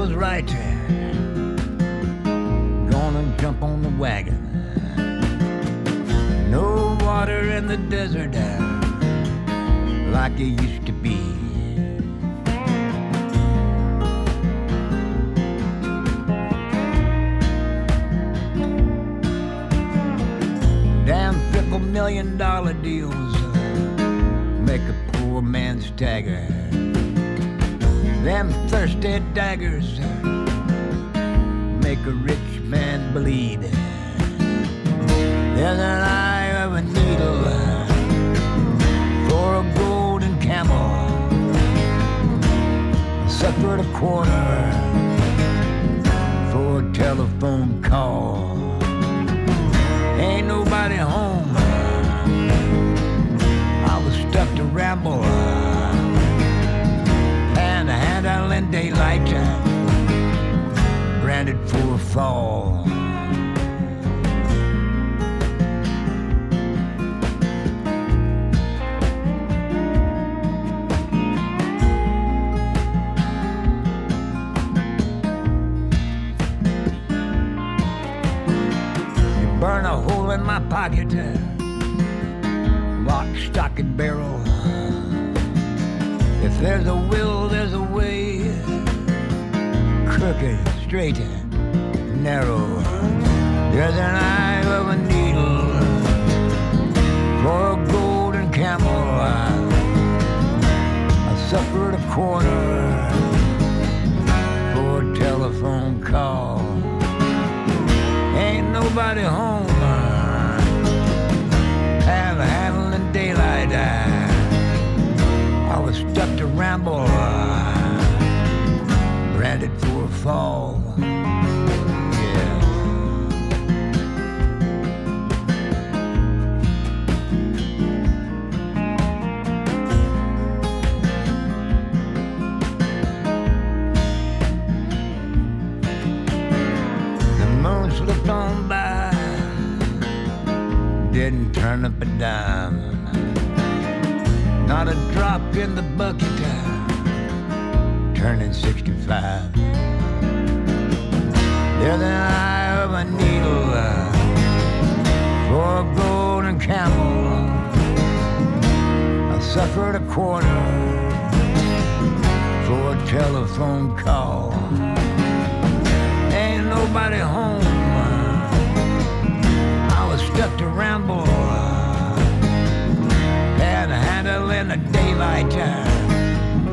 nickel's right. Gonna jump on the wagon. No water in the desert like it used to be. Damn fickle million dollar deals make a poor man stagger. Them thirsty daggers make a rich man bleed. There's an eye of a needle for a golden camel. Suffered a quarter for a telephone call. Ain't nobody home. I was stuck to ramble handling daylight branded for fall. Burn a hole in my pocket, lock, stock, and barrel. If there's a will, there's a way. Crooked, straight, and narrow. There's an eye of a needle for a golden camel. I suffered a corner for a telephone call. Ain't nobody home. Have handling daylight. I was stuck to ramble, on by, didn't turn up a dime. Not a drop in the bucket, uh, turning 65. There's an eye of a needle uh, for a golden camel. I suffered a quarter for a telephone call. Ain't nobody home. Uh, I was stuck to ramble uh, had a handle in the daylight time,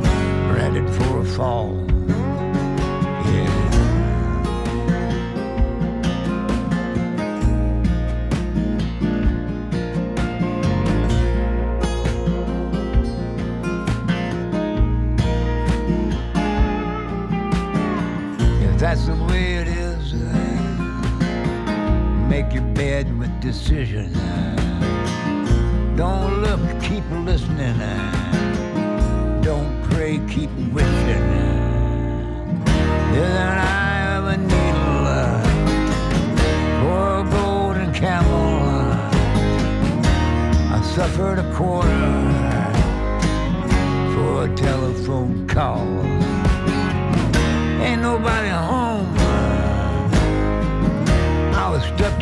branded for a fall. That's the way it is, uh, make your bed with decision. Uh, don't look, keep listening. Uh, don't pray, keep wishing. There's an eye of a needle for a golden camel. I suffered a quarter for a telephone call. Ain't nobody home. I was stuck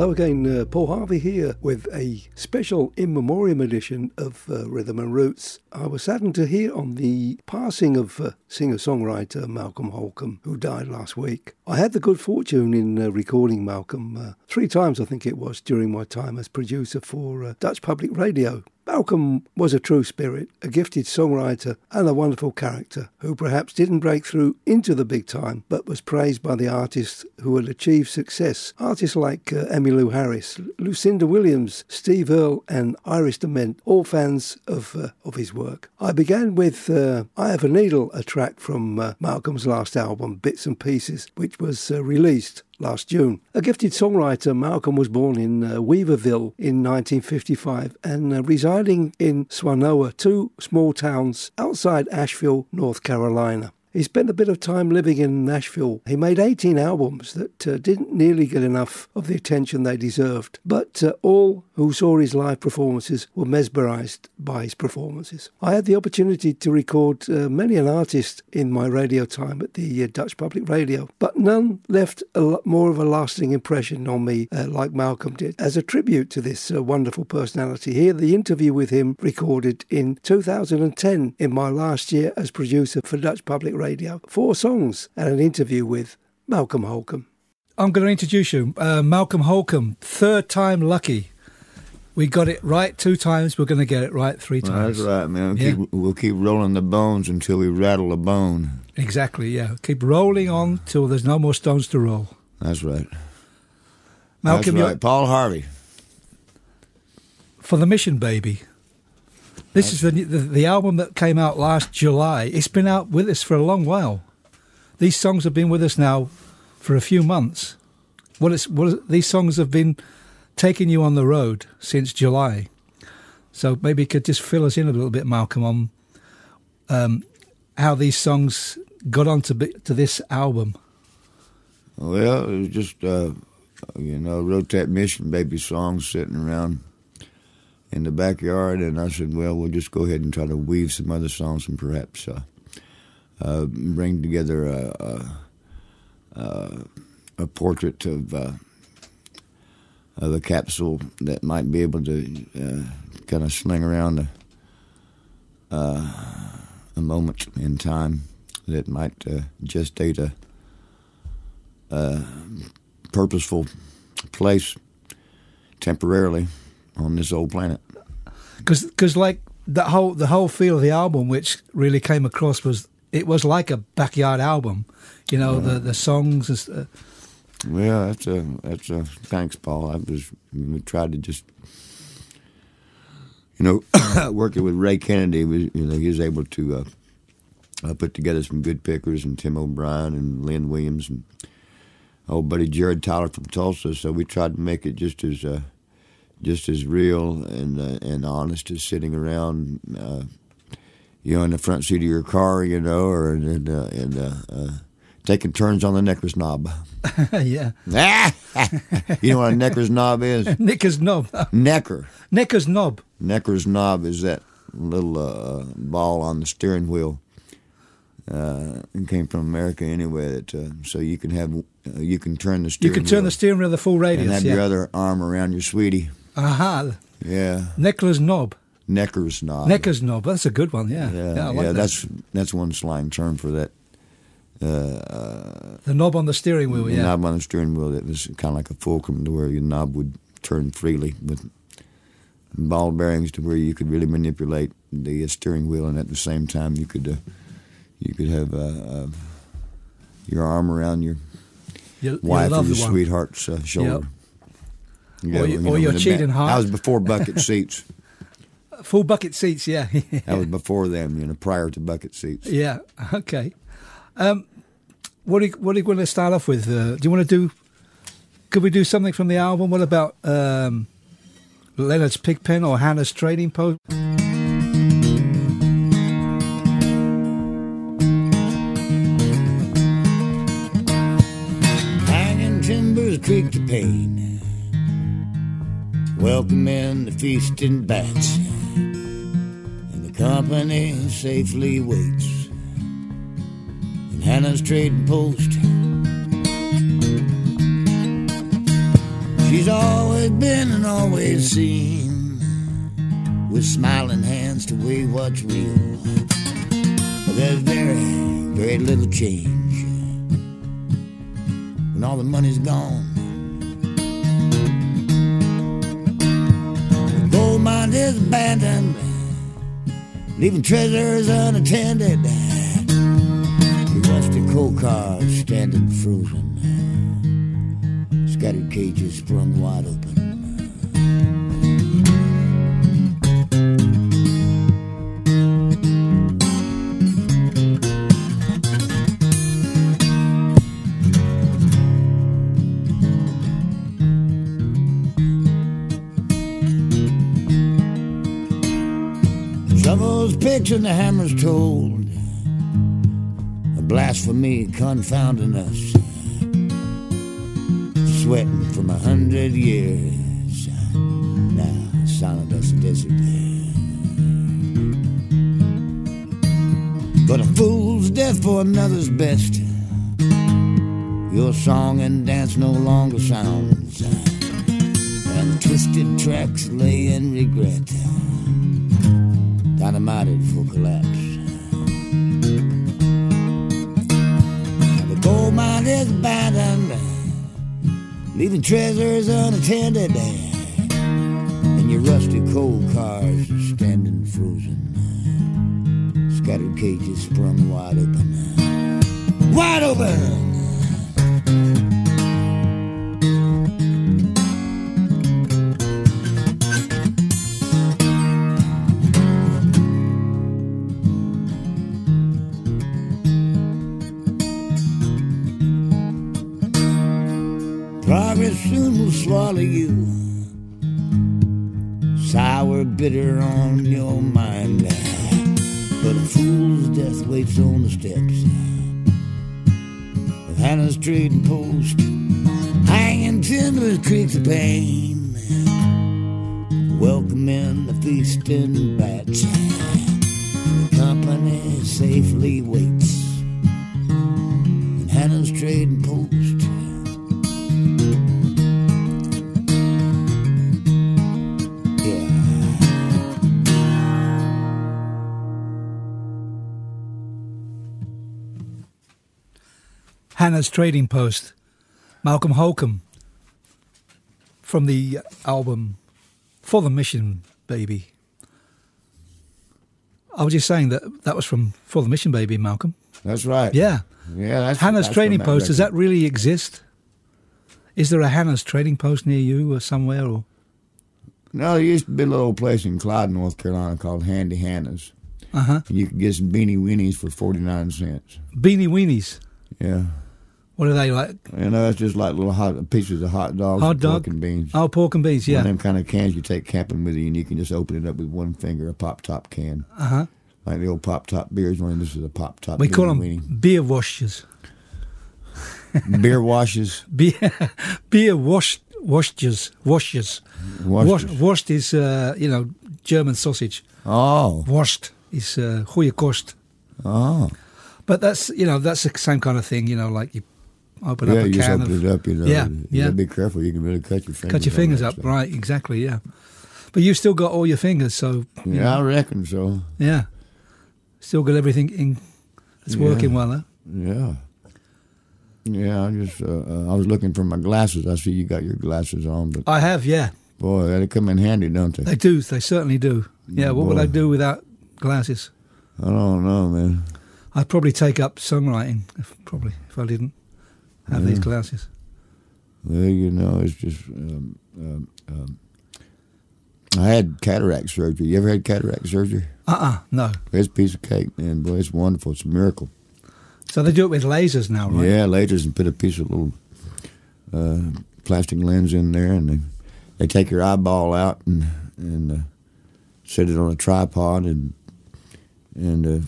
Hello again, uh, Paul Harvey here with a special in memoriam edition of uh, Rhythm and Roots. I was saddened to hear on the passing of uh, singer songwriter Malcolm Holcomb, who died last week. I had the good fortune in uh, recording Malcolm uh, three times, I think it was, during my time as producer for uh, Dutch Public Radio Malcolm was a true spirit, a gifted songwriter, and a wonderful character who perhaps didn't break through into the big time but was praised by the artists who had achieved success. Artists like uh, Emmylou Harris, Lucinda Williams, Steve Earle, and Iris DeMent, all fans of, uh, of his work. I began with uh, I Have a Needle, a track from uh, Malcolm's last album, Bits and Pieces, which was uh, released last June. A gifted songwriter, Malcolm was born in uh, Weaverville in 1955 and uh, residing in Swannanoa, two small towns outside Asheville, North Carolina. He spent a bit of time living in Nashville. He made 18 albums that uh, didn't nearly get enough of the attention they deserved, but uh, all who saw his live performances were mesmerized by his performances. I had the opportunity to record uh, many an artist in my radio time at the uh, Dutch Public Radio, but none left a lot more of a lasting impression on me uh, like Malcolm did. As a tribute to this uh, wonderful personality, here the interview with him recorded in 2010 in my last year as producer for Dutch Public Radio. Four songs and an interview with Malcolm Holcomb. I'm going to introduce you, uh, Malcolm Holcomb, third time lucky. We got it right two times. We're going to get it right three Well, times. that's right, man. We'll, Yeah. keep, we'll keep rolling the bones until we rattle a bone. Exactly. Yeah. Keep rolling on till there's no more stones to roll. That's right. Malcolm, that's right. Paul Harvey. for the mission, baby. This is the, the the album that came out last July. It's been out with us for a long while. These songs have been with us now for a few months. Is what is, these songs have been taking you on the road since July. So maybe you could just fill us in a little bit, Malcolm, on um, how these songs got onto to this album. Well, it was just, uh, you know, wrote that Mission Baby song sitting around in the backyard, and I said, well, we'll just go ahead and try to weave some other songs and perhaps uh, uh, bring together a, a, a, a portrait of uh, of a capsule that might be able to uh, kind of sling around a, uh, a moment in time that might uh, gestate a uh, purposeful place temporarily on this old planet. because like that whole the whole feel of the album which really came across was it was like a backyard album you know the the songs and, s- uh, Well, that's a that's a thanks, Paul. I was we tried to just you know working with Ray Kennedy was you know he was able to uh, uh, put together some good pickers and Tim O'Brien and Lynn Williams and old buddy Jared Tyler from Tulsa. So we tried to make it just as uh, just as real and uh, and honest as sitting around. Uh, you know, in the front seat of your car, you know, or in, uh, in, uh, uh, taking turns on the necker's knob. yeah Ah! you know what a necker's knob is? Nicker's knob Necker. Nicker's knob Necker's knob is that little uh, ball on the steering wheel. Uh, it came from America anyway. That uh, so you can have uh, you can turn the steering. you can turn wheel the steering wheel the full radius. and have your other arm around your sweetie. Aha Yeah, Necker's knob Necker's knob. Necker's knob that's a good one yeah Yeah, yeah, like that. that's that's one slang term for that. Uh, uh, the knob on the steering wheel the yeah knob on the steering wheel that was kind of like a fulcrum to where your knob would turn freely with ball bearings to where you could really manipulate the uh, steering wheel, and at the same time you could uh, you could have uh, uh, your arm around your you, you wife or your one. sweetheart's uh, shoulder. Or your- or your the cheating ba- heart. That was before bucket seats. full bucket seats yeah That was before them, you know, prior to bucket seats. yeah okay um what are you, what are you going to start off with uh, do you want to do could we do something from the album what about um Leonard's Pigpen or Hannah's Trading Post Hanging timbers creak the pain. Welcoming the feasting bats. And the company safely waits. In Hannah's trading post. She's always been and always seen. With smiling hands to weigh what's real. But there's very, very little change when all the money's gone. Mind is abandoned, leaving treasures unattended. The rusty coal cars standing frozen, scattered cages sprung wide open. And the hammers told. A blasphemy confounding us. Sweating from a hundred years. Now silent as a desert. But a fool's death for another's best. Your song and dance no longer sounds. And twisted tracks lay in regret dynamited for collapse. The gold mine is abandoned, leaving treasures unattended, and your rusty coal cars are standing frozen. Scattered cages sprung wide open, wide open. Swallow you. Sour, bitter on your mind. But a fool's death waits on the steps of Hannah's trading post. Hanging timber creaks of pain. Welcoming the feasting bats. The company safely waits Hannah's Trading Post, Malcolm Holcomb, from the album For the Mission Baby. I was just saying that that was from For the Mission Baby, Malcolm. That's right. Yeah. Yeah, that's Hannah's that's Trading Post, does that really exist? Is there a Hannah's Trading Post near you or somewhere? Or No, there used to be a little place in Clyde, North Carolina called Handy Hannah's. Uh huh. You could get some beanie weenies for 49 cents. Beanie Weenies. Yeah. What are they like? You know, it's just like little hot pieces of hot dogs Hot dog? pork and beans. Oh, pork and beans, yeah. One of them kind of cans you take camping with you, and you can just open it up with one finger, a pop top can. Uh huh. Like the old pop top beers, only this is a pop top We call them weenie. beer washers. beer washes. Beer, beer wash, washers. Washers. Washed is, uh, you know, German sausage. Oh, Washed is uh, goeie kost. oh. But that's, you know, that's the same kind of thing, you know, like you open yeah, up a you just open of, it up, you know. Yeah, You yeah. be careful. You can really cut your fingers. cut your fingers up. stuff. Right, exactly, yeah. But you've still got all your fingers, so, Yeah, know, I reckon so. yeah. Still got everything in, it's Yeah. working well, huh? Yeah. Yeah, I just uh, uh, I was looking for my glasses. I see you got your glasses on, but I have, yeah. boy, they come in handy, don't they? They do, they certainly do. Yeah, what would I do without glasses? I don't know, man. I'd probably take up songwriting, if, probably, if I didn't have these Yeah. glasses. Well, you know, it's just. Um, um, um, I had cataract surgery. You ever had cataract surgery? Uh-uh, no. It's a piece of cake, man. Boy, it's wonderful. It's a miracle. So they do it with lasers now, right? Yeah, lasers and put a piece of little uh, plastic lens in there, and they they take your eyeball out and and uh, set it on a tripod and and uh,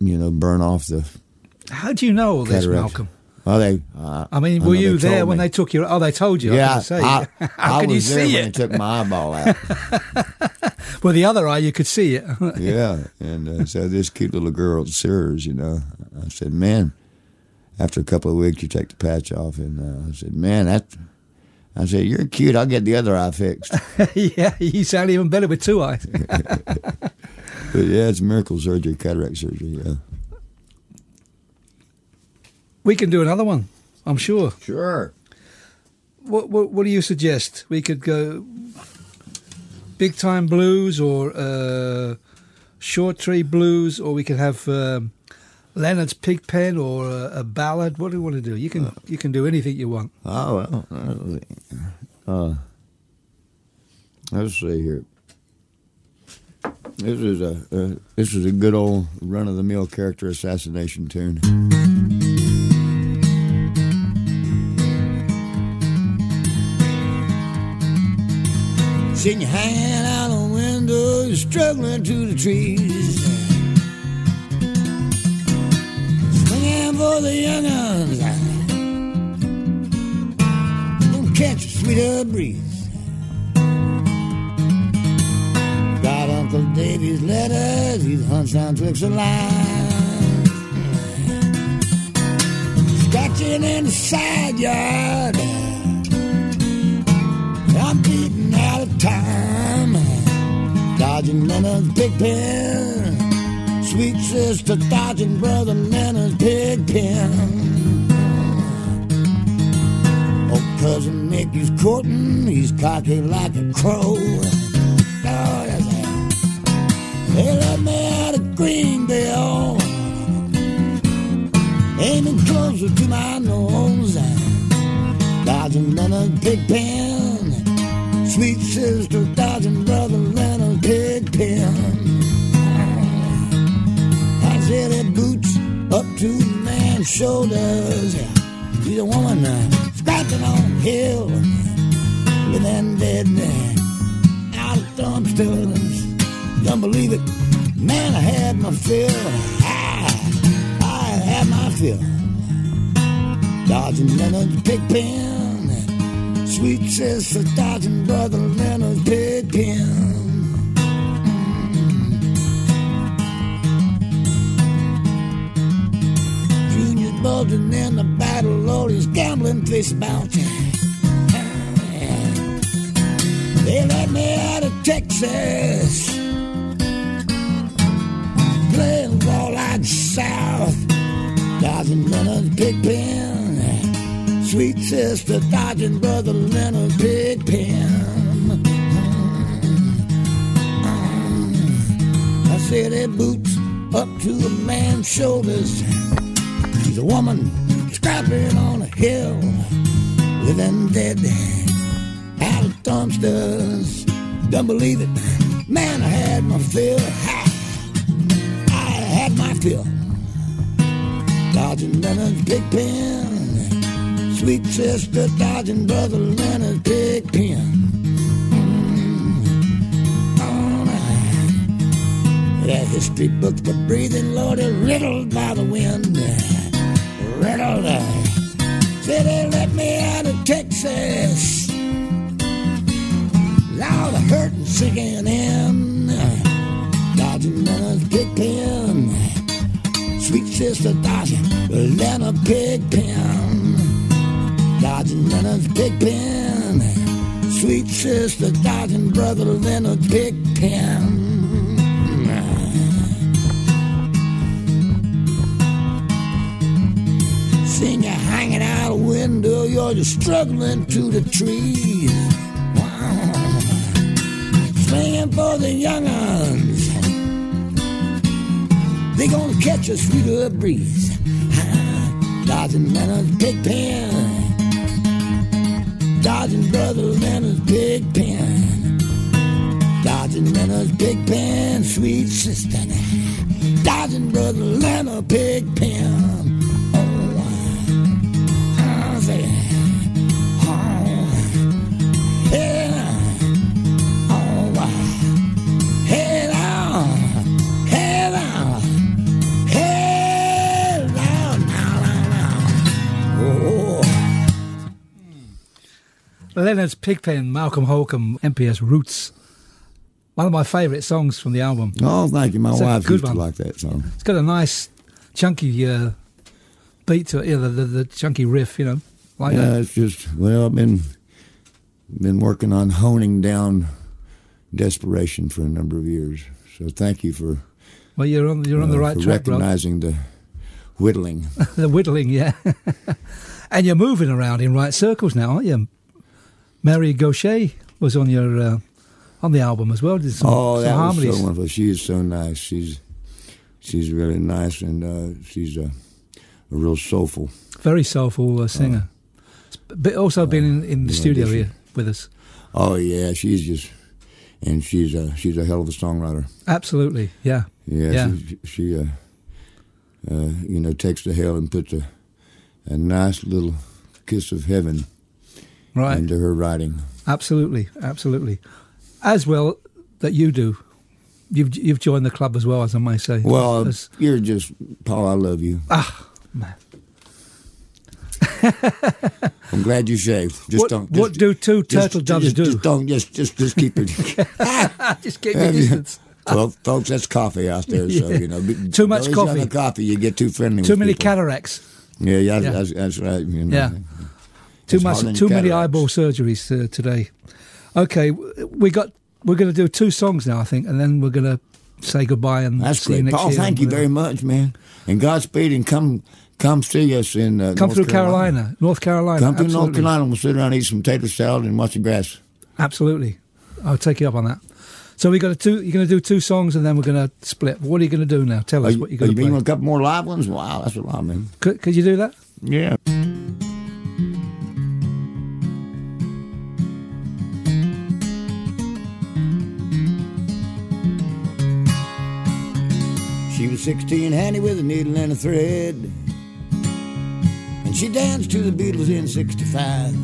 you know burn off the. How do you know all this, Malcolm? Oh, they. Uh, I mean, I were you there when me. they took your? Oh, they told you. Yeah, I, I. How I can you there see when it? they took my eyeball out. Well, the other eye you could see it. yeah, and uh, so this cute little girl, Sears, you know, I said, man. After a couple of weeks, you take the patch off, and uh, I said, man, that. I said, you're cute. I'll get the other eye fixed. yeah, you sound even better with two eyes. But yeah, it's miracle surgery, cataract surgery. Yeah. We can do another one, I'm sure. Sure. What, what What do you suggest? We could go big time blues or uh, short tree blues, or we could have um, Leonard's Pigpen or a, a, ballad. What do you want to do? You can uh, you can do anything you want. Oh well, uh, uh let's see here. This is a uh, this is a good old run of the mill character assassination tune. You hanging out the window, you're struggling to the trees. Swinging for the young uns. Gonna catch a sweeter breeze. Got Uncle Davy's letters, he hunts down tricks of lines. Scratching in the side yard. Dodging Leonard's pig pen. Sweet sister dodging brother Leonard's pig pen. Oh, cousin Mickey's courting, he's cocky like a crow. Oh, yes, they let me out of Greenville, aiming closer to my nose, dodging Leonard's pig pen. Sweet sister dodging pen. Said it boots up to man's shoulders. She's a woman uh, scratching on the hill. Living dead uh, out of dumpsters. Don't believe it. Man, I had my fill. I, I had my fill. Dodging Leonard's pig pen. Sweet sister dodging brother Leonard's pig pen. Face bouncing. They let me out of Texas. Playing ball like South. Dodging Leonard's pig pen sweet sister dodging brother Leonard's big pen. I said it boots up to a man's shoulders. She's a woman on a hill, living dead out of dumpsters. Don't believe it, man, I had my fill. I had my fill. Dodging Leonard's big pen sweet sister dodging brother Leonard's pig pen. Mm. That history book for breathing, Lord, riddled by the wind. Said they let me out of Texas. Loud hurting, sinking in. Dodging Leonard's pig pen. Sweet sister dodging Leonard pig pen dodging Leonard's pig pen. Sweet sister dodging brother Leonard's pig window, you're just struggling to the trees. Swinging for the young uns. They gonna catch a sweeter breeze. Dodging Leonard's pig pen dodging brother Leonard's big pen. Dodging Leonard's big pen, sweet sister. Dodging brother Leonard's big pen. Leonard's Pigpen, Malcolm Holcomb, MPS Roots. One of my favourite songs from the album. Oh, thank you. My it's wife used one. to like that song. It's got a nice, chunky uh, beat to it. Yeah, the, the, the, chunky riff, you know. Like yeah, that. it's just, well, I've been, been working on honing down desperation for a number of years. So thank you for. Well, you're on, you're on uh, the right track, recognizing the whittling. the whittling, yeah. and you're moving around in right circles now, aren't you? Mary Gauthier was on your uh, on the album as well. Did some, oh, some that harmonies. was so wonderful. She is so nice. She's she's really nice, and uh, she's a, a real soulful. Very soulful uh, singer. but also been in, in the studio here with us. Oh yeah, she's just, and she's a she's a hell of a songwriter. Absolutely, yeah. Yeah, Yeah. she, she uh, uh, you know takes the hell and puts a a nice little kiss of heaven Right. into her writing. Absolutely, absolutely. As well that you do. You've you've joined the club as well, as I may say. Well, As- you're just Paul. I love you. ah, man. I'm glad you shaved. Just what, don't. Just, what do two just- turtle doves just, do? Just don't. Just just just keep it. Just keep your distance. well, folks, that's coffee out there. So Yeah. you know, Too much coffee. coffee, you get too friendly. Too many people. cataracts. Yeah, yeah, Yeah. That's, that's right. You know. Yeah. Too much. Too many eyeball surgeries uh, today. Okay, we got. We're going to do two songs now, I think, and then we're going to say goodbye and That's see you great, next Paul. year. Thank you very much, man. And Godspeed, and come come see us in uh, Come North through Carolina, North Carolina. Come through North. Carolina. We'll sit around, eat some potato salad, and watch the grass. Absolutely, I'll take you up on that. So we got to two. You're going to do two songs, and then we're going to split. What are you going to do now? Tell us you, what you're going you to bringing play. a couple more live ones? Wow, that's what lot, man. Could, could you do that? Yeah. 16, handy with a needle and a thread. And she danced to the Beatles in 65.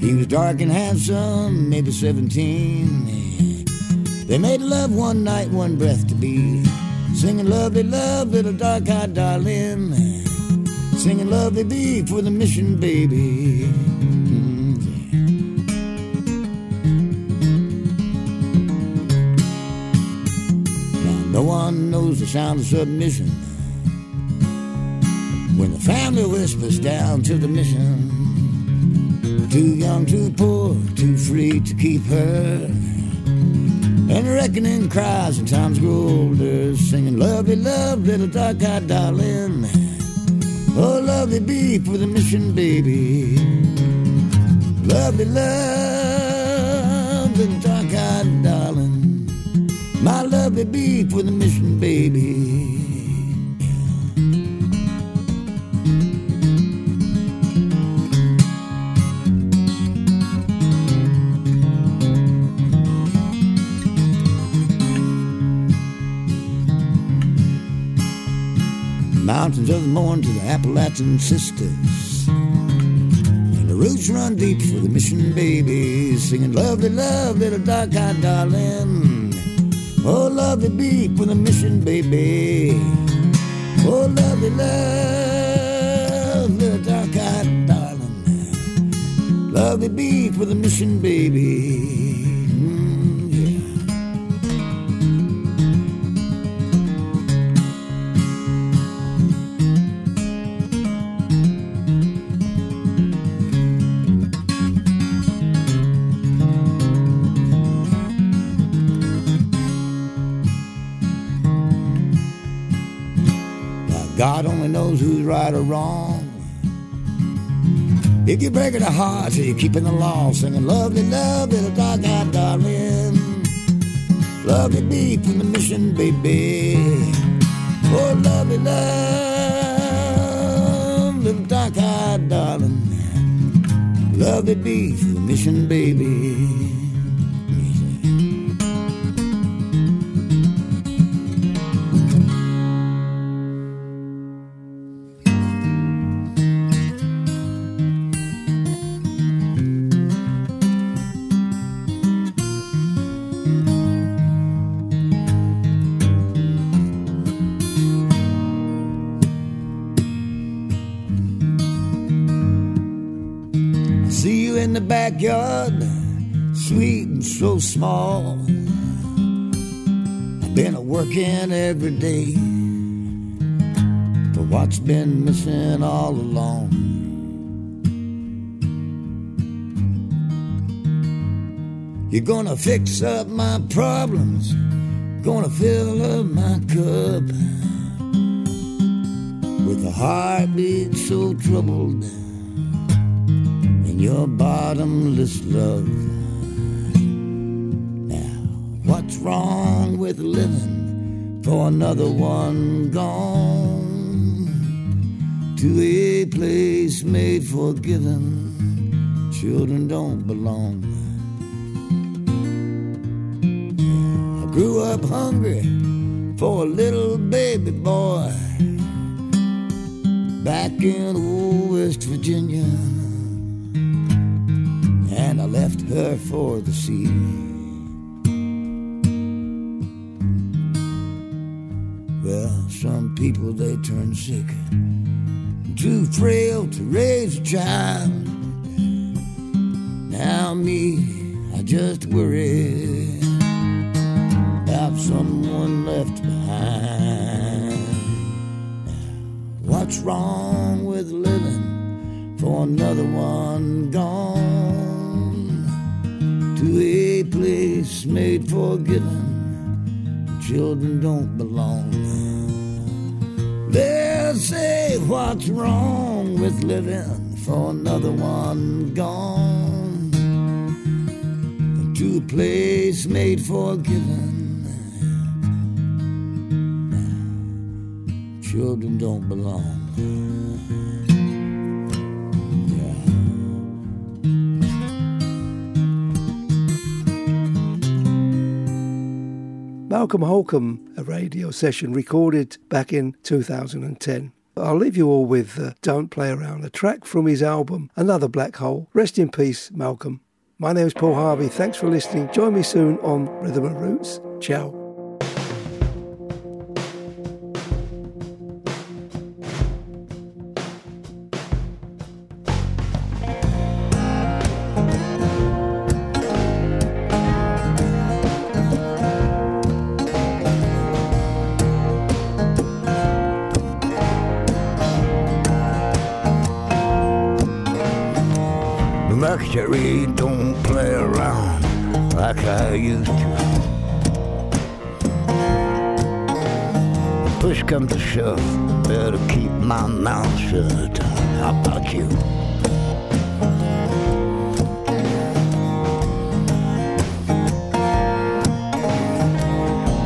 He was dark and handsome, maybe 17. They made love one night, one breath to be. Singing lovely love, little dark eyed darling. Singing lovely bee for the mission, baby. No one knows the sound of submission when the family whispers down to the mission. Too young, too poor, too free to keep her. And the reckoning cries and times grow older, singing lovely love, little dark eyed darling. Oh, lovely bee for the mission, baby. Lovely love, little. Lovely bee for the mission, baby. Mountains of the morn to the Appalachian sisters. And the roots run deep for the mission babies, singing lovely love, little dark eyed darling. Oh, lovely beat for the mission baby. Oh, lovely love, little dark eyed darling. Lovely beat for the mission baby. Knows who's right or wrong. If you're breaking a heart, so you're keeping the law, singing lovely love, little dark eyed darling. Lovely bee from the mission, baby. Oh, lovely love, little dark eyed darling. Lovely bee from the mission, baby. Backyard, sweet and so small. I've been a working every day for what's been missing all along. You're gonna fix up my problems, gonna fill up my cup with a heartbeat so troubled your bottomless love. Now, what's wrong with living for another one gone to a place made for giving? Children don't belong. I grew up hungry for a little baby boy back in old West Virginia. Left her for the sea. Well, some people they turn sick, too frail to raise a child. Now me, I just worry about someone left behind. What's wrong with living for another one gone made for giving? Children don't belong. They'll say, What's wrong with living for another one gone to a place made for giving? children don't belong. Malcolm Holcomb, a radio session recorded back in 2010. I'll leave you all with uh, Don't Play Around, a track from his album Another Black Hole. Rest in peace, Malcolm. My name is Paul Harvey. Thanks for listening. Join me soon on Rhythm and Roots. Ciao. Mercury don't play around like I used to. Push comes to shove, better keep my mouth shut. How about you?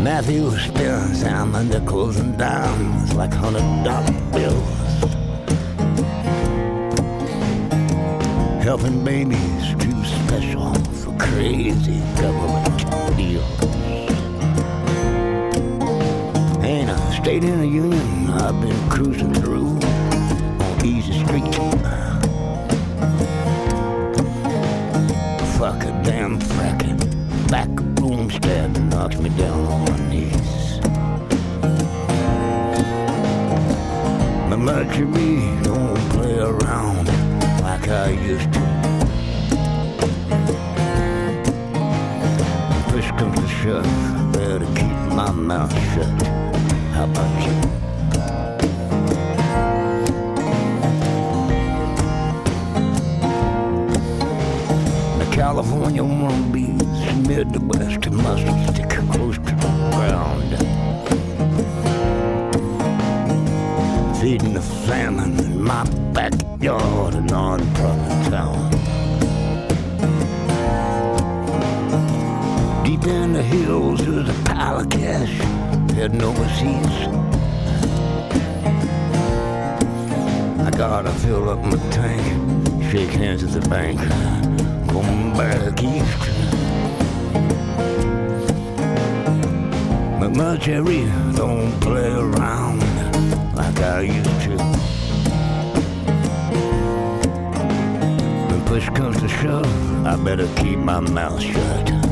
Matthew spends time and nickels and dimes like hundred dollar bills. Helping babies too special for crazy government deals. Ain't a state in the union I've been cruising through on easy street. Fuck a damn fracking, back a broom stab knocks me down on my knees. My mercury don't play around like I used to. Push comes to shove, better keep my mouth shut. How about you? The California moonbeams, Midwest must stick close to the ground. Feeding the famine in my Deep in the a pile of cash heading overseas. I gotta fill up my tank, shake hands at the bank, going back east. But my cherry don't play around like I used to. When push comes to shove, I better keep my mouth shut.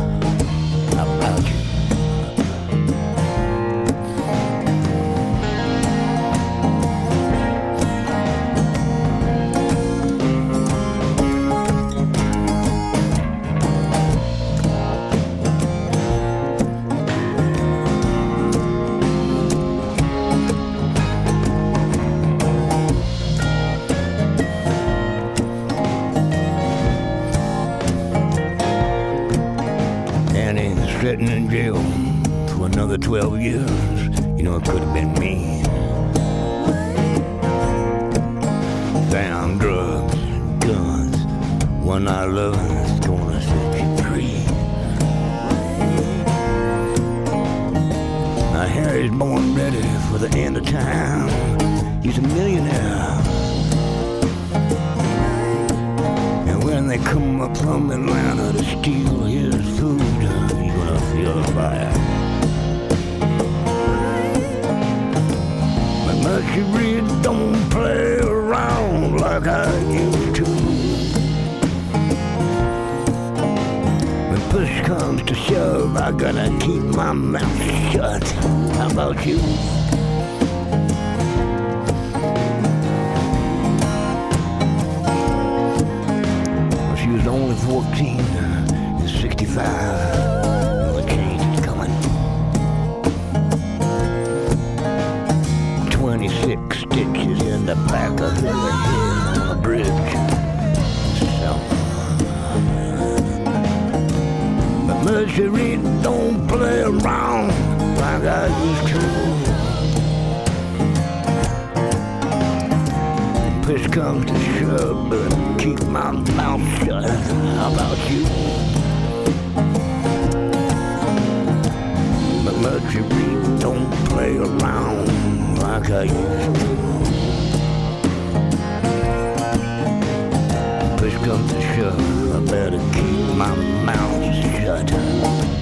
when our is gonna set you free. Now Harry's born ready for the end of time. He's a millionaire. And when they come up from Atlanta to steal his food, you're gonna feel the fire. But Mercury don't play around like I used to. Push comes to shove, I gotta keep my mouth shut. How about you? She was only 14 uh, and 65. Well, the change is coming. 26 stitches in the back of her Mercury don't play around like I used to. push comes to shove, but keep my mouth shut. How about you? But Mercury don't play around like I used to. Comes to shove, I better keep my mouth shut.